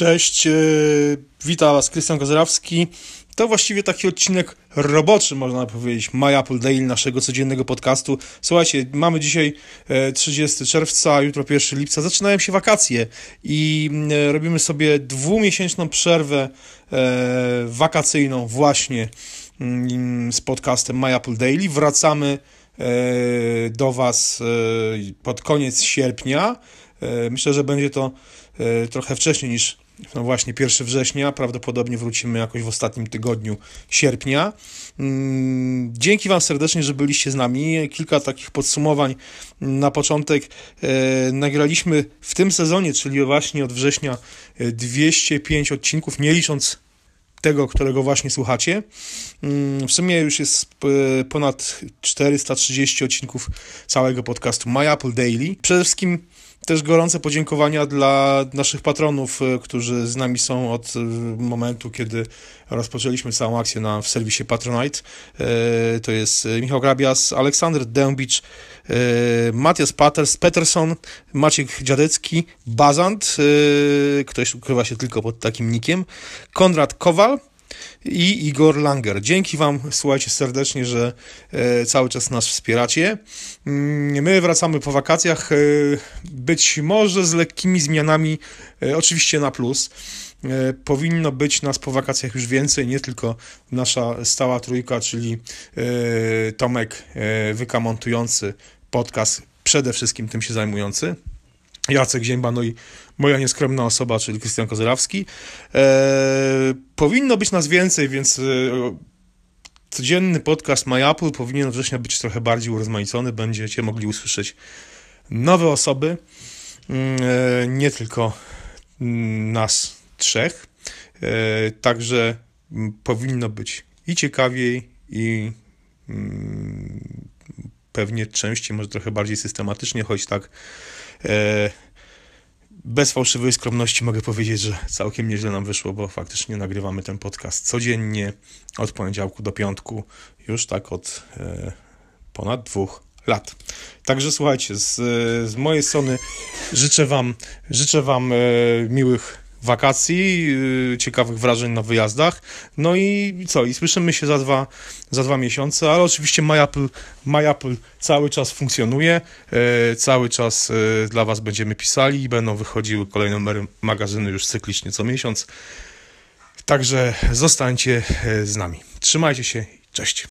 Cześć, e, witam Was Krystian Kozrawski. To właściwie taki odcinek roboczy, można powiedzieć, My Apple Daily, naszego codziennego podcastu. Słuchajcie, mamy dzisiaj e, 30 czerwca, jutro 1 lipca, zaczynają się wakacje i e, robimy sobie dwumiesięczną przerwę e, wakacyjną właśnie mm, z podcastem My Apple Daily. Wracamy e, do Was e, pod koniec sierpnia. E, Myślę, że będzie to e, trochę wcześniej niż no właśnie 1 września. Prawdopodobnie wrócimy jakoś w ostatnim tygodniu sierpnia. Mm, Dzięki Wam serdecznie, że byliście z nami. Kilka takich podsumowań na początek. E, Nagraliśmy w tym sezonie, czyli właśnie od września, e, 205 odcinków, nie licząc tego, którego właśnie słuchacie. Mm, W sumie już jest e, ponad 430 odcinków całego podcastu My Apple Daily. Przede wszystkim też gorące podziękowania dla naszych patronów, e, którzy z nami są od e, momentu, kiedy rozpoczęliśmy całą akcję na, w serwisie Patronite. E, To jest Michał Grabias, Aleksander Dębicz, Matias Paters, Peterson, Maciek Dziadecki, Bazant, ktoś ukrywa się tylko pod takim nikiem, Konrad Kowal, i Igor Langer. Dzięki Wam, słuchajcie serdecznie, że e, cały czas nas wspieracie. Mm, My wracamy po wakacjach, e, być może z lekkimi zmianami, e, oczywiście na plus. Powinno być nas po wakacjach już więcej, nie tylko nasza stała trójka, czyli Tomek e, Wyka montujący podcast, przede wszystkim tym się zajmujący. Jacek Zięba, no i moja nieskromna osoba, czyli Krystian Kozerawski. Powinno być nas więcej, więc e, codzienny podcast My Apple powinien od września być trochę bardziej urozmaicony. Będziecie mogli usłyszeć nowe osoby, mm, e, nie tylko mm, nas trzech. E, także mm, powinno być i ciekawiej, i pewnie częściej, może trochę bardziej systematycznie, choć tak e, bez fałszywej skromności mogę powiedzieć, że całkiem nieźle nam wyszło, bo faktycznie nagrywamy ten podcast codziennie od poniedziałku do piątku, już tak od e, ponad dwóch lat. Także słuchajcie, z, z mojej strony życzę Wam, życzę wam e, miłych wakacji, e, ciekawych wrażeń na wyjazdach. No i co? I słyszymy się za dwa, za dwa miesiące, ale oczywiście My Apple, My Apple cały czas funkcjonuje, e, cały czas e, dla Was będziemy pisali i będą wychodziły kolejne numery już cyklicznie co miesiąc. Także zostańcie z nami. Trzymajcie się. Cześć.